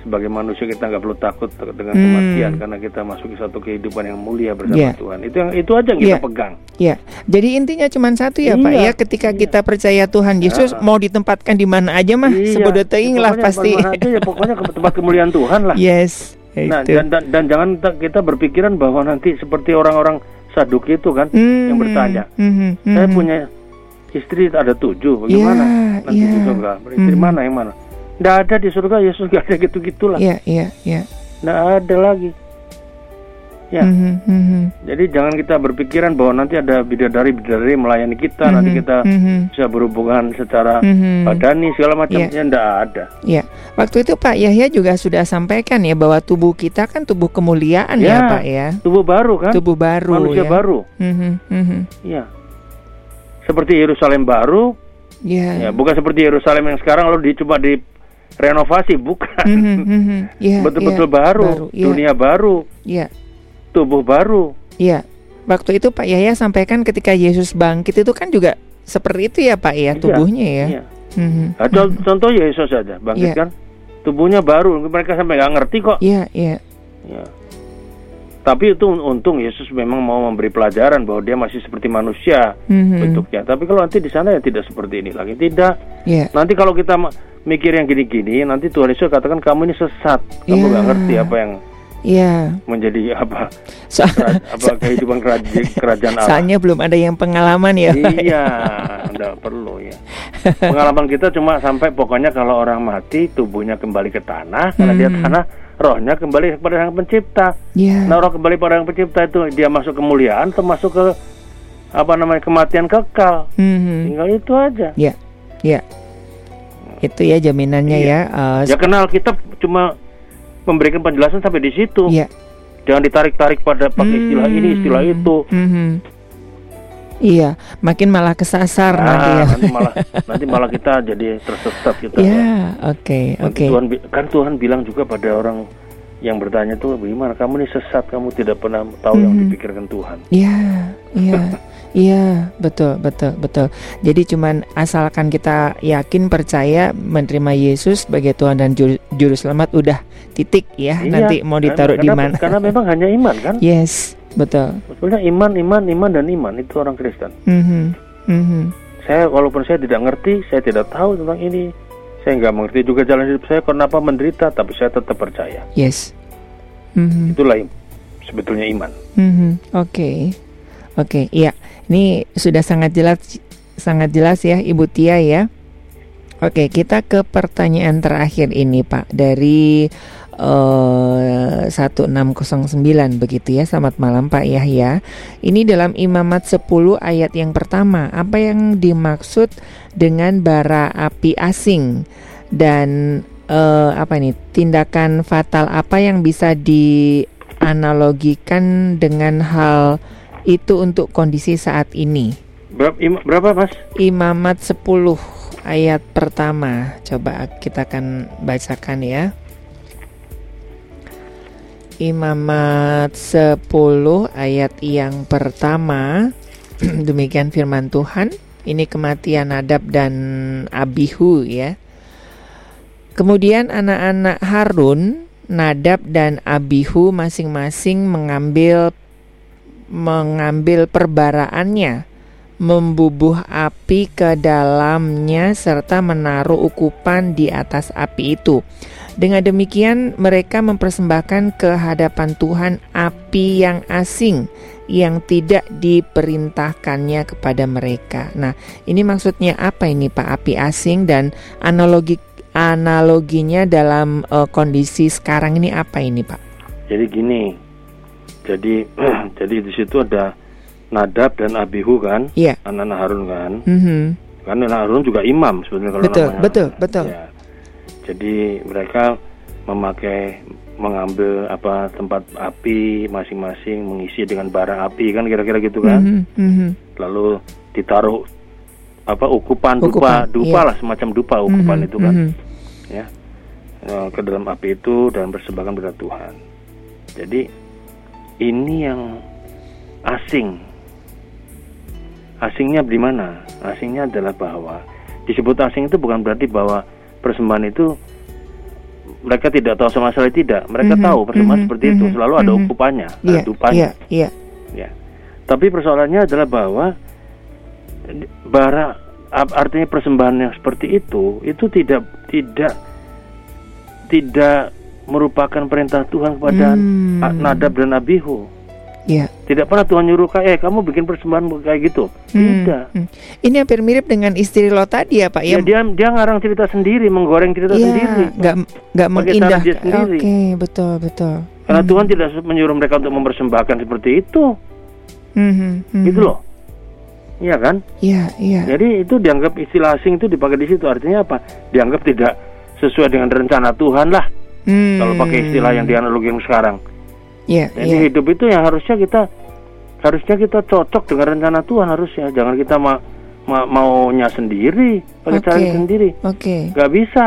sebagai manusia kita nggak perlu takut dengan hmm. kematian karena kita masuk ke satu kehidupan yang mulia bersama yeah. Tuhan. Itu yang itu aja yang yeah. kita pegang. Iya. Yeah. Jadi intinya cuma satu ya iya. Pak ya ketika iya. kita percaya Tuhan Yesus yeah. mau ditempatkan di mana aja mah iya. sebut lah pasti. Aja ya pokoknya ke tempat kemuliaan Tuhan lah. Yes. Nah, dan, dan dan jangan kita berpikiran bahwa nanti seperti orang-orang Saduk itu kan mm-hmm. yang bertanya, mm-hmm. saya punya istri ada tujuh, bagaimana yeah, nanti yeah. di surga? Istri mm-hmm. mana yang mana? Tidak ada di surga, Yesus gak ada gitu-gitulah. Iya, iya, iya. Tidak ada lagi. Ya. Mm -hmm. Jadi jangan kita berpikiran bahwa nanti ada bidadari bidadari melayani kita, mm -hmm. nanti kita mm -hmm. bisa berhubungan secara mm -hmm. badani segala macamnya yeah. tidak ada. Ya, waktu itu Pak Yahya juga sudah sampaikan ya bahwa tubuh kita kan tubuh kemuliaan ya, ya Pak ya. Tubuh baru kan? Tubuh baru. Manusia ya. baru. Mm -hmm. Mm -hmm. Ya. Seperti Yerusalem baru. Ya. Ya, bukan seperti Yerusalem yang sekarang lalu di cuma di renovasi bukan. Mm -hmm. yeah, (laughs) Betul-betul yeah. baru, baru yeah. dunia baru. Yeah tubuh baru. Iya. Waktu itu Pak Yahya sampaikan ketika Yesus bangkit itu kan juga seperti itu ya Pak ya iya, tubuhnya ya. Iya. Mm-hmm. Nah, contoh Yesus saja bangkit yeah. kan tubuhnya baru mereka sampai nggak ngerti kok. Iya iya. Ya. Tapi itu untung Yesus memang mau memberi pelajaran bahwa dia masih seperti manusia mm-hmm. bentuknya. Tapi kalau nanti di sana ya tidak seperti ini lagi. Tidak. Yeah. Nanti kalau kita mikir yang gini-gini, nanti Tuhan Yesus katakan kamu ini sesat. Kamu nggak yeah. ngerti apa yang Iya. Menjadi apa? So, apa kehidupan kerajaan, kerajaan Allah. Soalnya belum ada yang pengalaman ya. Iya, tidak perlu ya. Pengalaman kita cuma sampai pokoknya kalau orang mati tubuhnya kembali ke tanah, karena dia hmm. tanah, rohnya kembali kepada Sang Pencipta. Yeah. Nah, roh kembali pada Sang Pencipta itu dia masuk kemuliaan atau masuk ke apa namanya kematian kekal. Hmm. Tinggal itu aja. Iya. Yeah. Iya. Yeah. Itu ya jaminannya iya. ya. Uh, ya kenal kita cuma memberikan penjelasan sampai di situ. Iya. Jangan ditarik-tarik pada pakai hmm. istilah ini, istilah itu. Hmm. Iya, makin malah kesasar nah, nanti ya. Nanti malah (laughs) nanti malah kita jadi tersesat kita. Iya, oke, oke. Tuhan kan Tuhan bilang juga pada orang yang bertanya tuh bagaimana kamu ini sesat, kamu tidak pernah tahu -hmm. yang dipikirkan Tuhan. Iya, iya. (laughs) Iya, betul, betul, betul. Jadi cuman asalkan kita yakin percaya menerima Yesus sebagai Tuhan dan juru, juru selamat udah titik ya. Iya, Nanti mau ditaruh di mana? Karena memang hanya iman kan? Yes, betul. Sebetulnya iman, iman, iman dan iman itu orang Kristen. Mm -hmm. Mm -hmm. Saya walaupun saya tidak ngerti, saya tidak tahu tentang ini. Saya nggak mengerti juga jalan hidup saya kenapa menderita, tapi saya tetap percaya. Yes. Mm -hmm. Itulah sebetulnya iman. Mm -hmm. Oke. Okay. Oke, okay, iya. Ini sudah sangat jelas sangat jelas ya Ibu Tia ya. Oke, kita ke pertanyaan terakhir ini Pak dari uh, eh, 1609 begitu ya. Selamat malam Pak Yahya. Ini dalam Imamat 10 ayat yang pertama, apa yang dimaksud dengan bara api asing dan uh, apa ini? Tindakan fatal apa yang bisa dianalogikan dengan hal itu untuk kondisi saat ini. Berapa, im, berapa Mas? Imamat 10 ayat pertama. Coba kita akan bacakan ya. Imamat 10 ayat yang pertama. (clears throat) Demikian firman Tuhan. Ini kematian Nadab dan Abihu ya. Kemudian anak-anak Harun, Nadab dan Abihu masing-masing mengambil mengambil perbaraannya, membubuh api ke dalamnya serta menaruh ukupan di atas api itu. Dengan demikian mereka mempersembahkan ke hadapan Tuhan api yang asing yang tidak diperintahkannya kepada mereka. Nah, ini maksudnya apa ini Pak api asing dan analogi analoginya dalam uh, kondisi sekarang ini apa ini Pak? Jadi gini, jadi (clears throat) jadi di situ ada Nadab dan Abihu kan, yeah. anak-anak Harun kan. Mm-hmm. Kan anak Harun juga imam sebenarnya kalau betul, namanya. Betul, betul, ya. Jadi mereka memakai mengambil apa tempat api masing-masing mengisi dengan bara api kan kira-kira gitu kan. Mm-hmm. Mm-hmm. Lalu ditaruh apa ukupan, ukupan dupa, dupa yeah. lah semacam dupa ukupan mm-hmm. itu kan. Mm-hmm. Ya. Eh, ke dalam api itu dan bersembahkan kepada Tuhan. Jadi ini yang asing. Asingnya di mana? Asingnya adalah bahwa disebut asing itu bukan berarti bahwa persembahan itu mereka tidak tahu sama sekali tidak. Mereka mm -hmm, tahu persembahan mm -hmm, seperti mm -hmm, itu selalu ada mhm. ukupannya, yeah, ada dupanya. Yeah, yeah. Ya. Tapi persoalannya adalah bahwa bara artinya persembahan yang seperti itu itu tidak tidak tidak merupakan perintah Tuhan kepada hmm. Nadab dan Abihu. Ya. Tidak pernah Tuhan nyuruh kayak eh kamu bikin persembahan kayak gitu. Hmm. Tidak. Hmm. Ini hampir mirip dengan istri lo tadi ya Pak ya. ya dia dia ngarang cerita sendiri, menggoreng cerita ya, sendiri. Gak nggak mengindahkan. Oke, okay, betul betul. Karena hmm. Tuhan tidak menyuruh mereka untuk mempersembahkan seperti itu. Hmm. Hmm. Gitu loh. Iya kan? Iya, iya. Jadi itu dianggap istilah asing itu dipakai di situ. Artinya apa? Dianggap tidak sesuai dengan rencana Tuhan lah. Hmm. Kalau pakai istilah yang dianalogikan sekarang. Iya. Jadi yeah. hidup itu yang harusnya kita harusnya kita cocok dengan rencana Tuhan harusnya. Jangan kita ma ma maunya sendiri, pakai okay. cara sendiri. Oke. Okay. Gak bisa.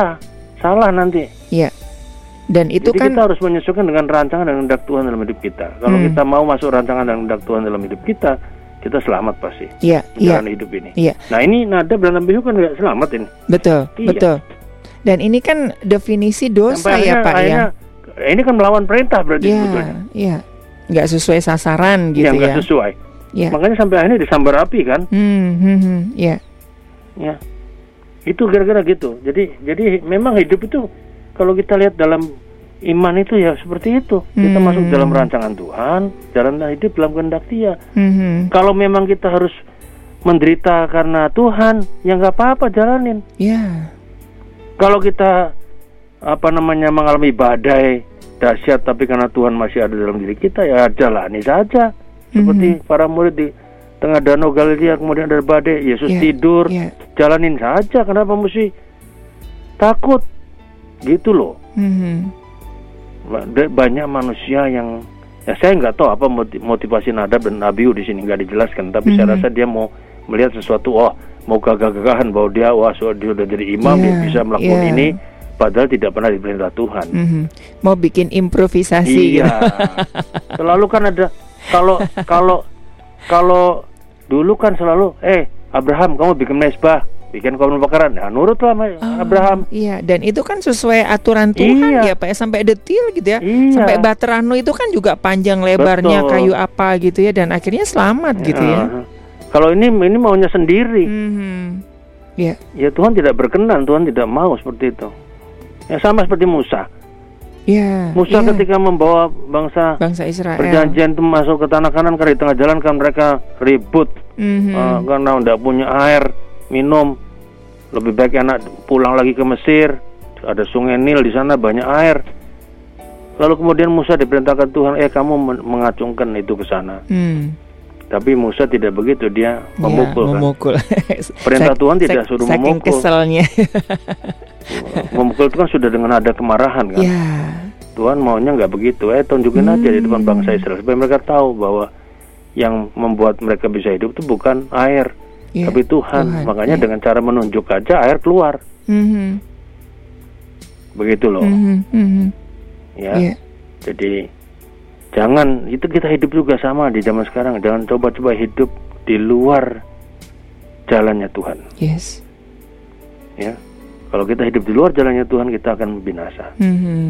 Salah nanti. Iya. Dan itu Jadi kan kita harus menyesuaikan dengan rancangan dan hendak Tuhan dalam hidup kita. Kalau hmm. kita mau masuk rancangan dan hendak Tuhan dalam hidup kita, kita selamat pasti. Iya, iya. hidup ini. Iya. Nah ini nada berantem bihu kan nggak selamat ini. Betul, iya. betul. Dan ini kan definisi dosa Sampai ya Pak ya. Ini kan melawan perintah berarti Iya, iya. Nggak sesuai sasaran gitu ya. Nggak sesuai. Ya. Makanya sampai akhirnya disambar api kan. Hmm, hmm, hmm. Ya. Ya. Itu gara-gara gitu. Jadi jadi memang hidup itu kalau kita lihat dalam iman itu ya seperti itu. Kita hmm. masuk dalam rancangan Tuhan, jalan hidup dalam kehendak Dia. Hmm. Kalau memang kita harus menderita karena Tuhan, ya nggak apa-apa jalanin. Ya. Yeah. Kalau kita apa namanya mengalami badai dahsyat, tapi karena Tuhan masih ada dalam diri kita, ya jalani saja. Seperti hmm. para murid di tengah danau Galilea kemudian ada badai, Yesus yeah. tidur, yeah. jalanin saja. Kenapa mesti takut? Gitu loh. Hmm banyak manusia yang ya saya nggak tahu apa motivasi Nadab dan Abiu di sini nggak dijelaskan tapi mm -hmm. saya mhm. rasa dia mau melihat sesuatu oh mau gagah-gagahan bahwa dia wah dia sudah jadi imam yeah, dia bisa melakukan yeah. ini padahal tidak pernah diperintah Tuhan mm -hmm. mau bikin improvisasi iya (laughs) (laughs) selalu kan ada kalau kalau kalau dulu kan selalu eh Abraham kamu bikin mesbah bikin komun bakaran nah nurutlah sama oh, Abraham iya dan itu kan sesuai aturan Tuhan iya. ya Pak ya sampai detil gitu ya iya. sampai baterano itu kan juga panjang lebarnya Betul. kayu apa gitu ya dan akhirnya selamat ya. gitu ya kalau ini ini maunya sendiri. Mm -hmm. ya ya Tuhan tidak berkenan Tuhan tidak mau seperti itu. Ya sama seperti Musa. Ya, Musa ya. ketika membawa bangsa bangsa Israel. perjanjian itu masuk ke tanah kanan karena di tengah jalan kan mereka ribut. Mm -hmm. uh, karena tidak punya air minum. Lebih baik anak pulang lagi ke Mesir. Ada sungai Nil di sana banyak air. Lalu kemudian Musa diperintahkan Tuhan eh kamu mengacungkan itu ke sana. Hmm. Tapi Musa tidak begitu dia memukul, ya, memukul. kan (laughs) perintah Tuhan tidak suruh saking memukul keselnya (laughs) (laughs) memukul itu kan sudah dengan ada kemarahan kan ya. Tuhan maunya nggak begitu eh tunjukin hmm. aja di depan bangsa Israel supaya mereka tahu bahwa yang membuat mereka bisa hidup itu bukan air yeah. tapi Tuhan. Tuhan. Makanya yeah. dengan cara menunjuk aja air keluar. Mm-hmm. Begitu loh. Mm-hmm. Mm-hmm. Ya. Yeah. Jadi jangan itu kita hidup juga sama di zaman sekarang. Jangan coba-coba hidup di luar jalannya Tuhan. Yes. Ya. Kalau kita hidup di luar jalannya Tuhan, kita akan binasa. Mm-hmm.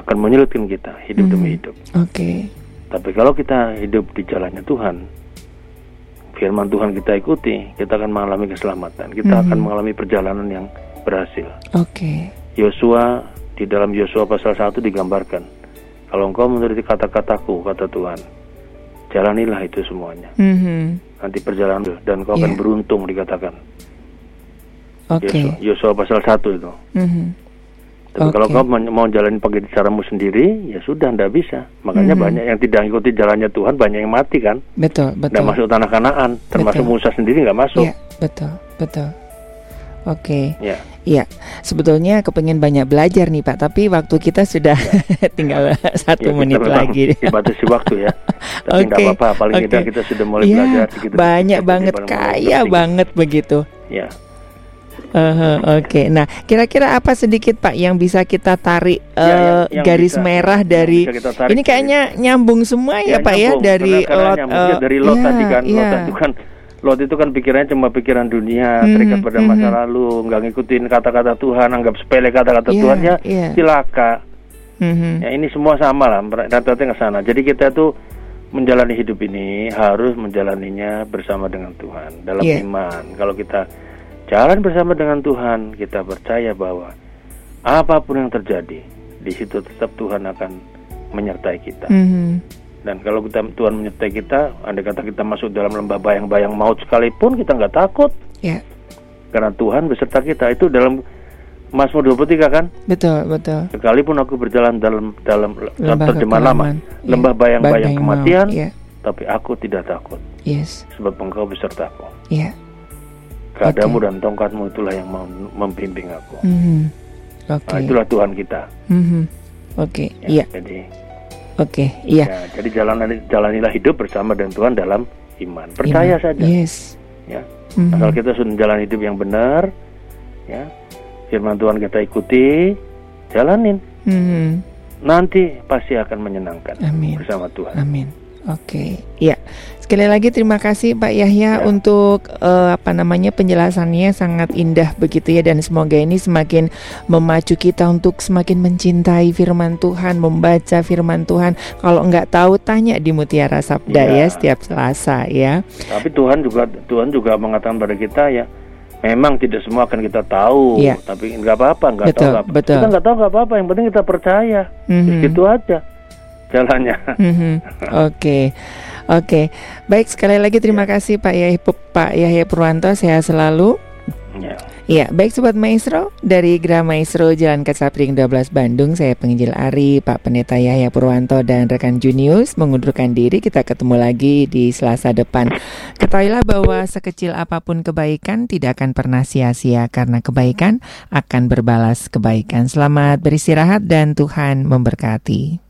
Akan menyulitkan kita hidup mm-hmm. demi hidup. Oke. Okay. Tapi kalau kita hidup di jalannya Tuhan, firman Tuhan kita ikuti, kita akan mengalami keselamatan. Kita mm -hmm. akan mengalami perjalanan yang berhasil. Oke. Okay. Yosua di dalam Yosua pasal 1 digambarkan, kalau engkau menuruti kata-kataku, kata Tuhan, jalanilah itu semuanya. Mm -hmm. Nanti perjalanan dan kau yeah. akan iya. beruntung dikatakan. Oke. Okay. Yosua pasal 1 itu. Mm -hmm. Tapi okay. kalau kau mau jalan pakai caramu sendiri, ya sudah, ndak bisa. Makanya mm -hmm. banyak yang tidak ikuti jalannya Tuhan, banyak yang mati kan. Betul, betul. Dan masuk tanah Kanaan, termasuk betul. Musa sendiri nggak masuk. Iya, betul, betul. Oke. Okay. Ya. Iya, sebetulnya kepengen banyak belajar nih Pak, tapi waktu kita sudah ya. (laughs) tinggal satu ya, menit lagi. Dibatasi waktu ya. (laughs) Tapi nggak okay. apa-apa, paling okay. tidak kita sudah mulai ya, belajar. Gitu, banyak banget, kaya banget begitu. Ya. Uh, Oke, okay. nah kira-kira apa sedikit Pak yang bisa kita tarik ya, uh, yang, yang garis bisa, merah dari tarik, ini kayaknya nyambung semua ya, ya Pak ya, nyambung, ya dari lot uh, dari lot ya, tadi kan ya. lot itu kan lot itu kan pikirannya cuma pikiran dunia hmm, terikat pada hmm, masa lalu nggak ngikutin kata-kata Tuhan anggap sepele kata-kata ya, Tuhan ya ya. cilaka hmm. ya ini semua sama lah rata-rata ke sana jadi kita tuh menjalani hidup ini harus menjalaninya bersama dengan Tuhan dalam yeah. iman kalau kita jalan bersama dengan Tuhan, kita percaya bahwa apa pun yang terjadi, di situ tetap Tuhan akan menyertai kita. Mm -hmm. Dan kalau kita, Tuhan menyertai kita, andai kata kita masuk dalam lembah bayang-bayang maut sekalipun, kita nggak takut. Yeah. Karena Tuhan beserta kita. Itu dalam Mazmur 23 kan? Betul, betul. Sekalipun aku berjalan dalam dalam terjemahan lama, iya. lembah bayang-bayang kematian, yeah. tapi aku tidak takut. Yes. Sebab engkau besertaku. Iya. Yeah. Keadamu okay. dan tongkatmu itulah yang membimbing aku. Mm -hmm. Oke. Okay. Nah, itulah Tuhan kita. Mm -hmm. Oke. Okay. Ya, iya. Jadi. Oke. Okay. Iya. Ya, jadi jalan jalanilah hidup bersama dengan Tuhan dalam iman. Percaya iman. saja. Yes. Ya. Mm -hmm. Asal kita sudah jalan hidup yang benar, ya firman Tuhan kita ikuti, jalanin. Hmm. Nanti pasti akan menyenangkan Amin. bersama Tuhan. Amin. Oke, okay. ya. Sekali lagi terima kasih Pak Yahya ya. untuk uh, apa namanya penjelasannya sangat indah begitu ya dan semoga ini semakin memacu kita untuk semakin mencintai firman Tuhan, membaca firman Tuhan. Kalau nggak tahu tanya di Mutiara Sabda ya, ya setiap Selasa ya. Tapi Tuhan juga Tuhan juga mengatakan pada kita ya Memang tidak semua akan kita tahu, ya. tapi nggak apa-apa, nggak tahu apa Betul. Kita nggak tahu nggak apa-apa, yang penting kita percaya. Mm-hmm. Itu aja jalannya. Mm-hmm. Oke, okay. oke, okay. baik sekali lagi terima ya. kasih Pak Yahya Pak Yahya Purwanto, saya selalu. Ya. Ya, baik Sobat Maestro, dari Gra Maestro Jalan Kasapring 12 Bandung, saya penginjil Ari, Pak Pendeta Yahya Purwanto, dan rekan Junius mengundurkan diri. Kita ketemu lagi di Selasa depan. Ketahuilah bahwa sekecil apa pun kebaikan tidak akan pernah sia-sia karena kebaikan akan berbalas kebaikan. Selamat beristirahat dan Tuhan memberkati.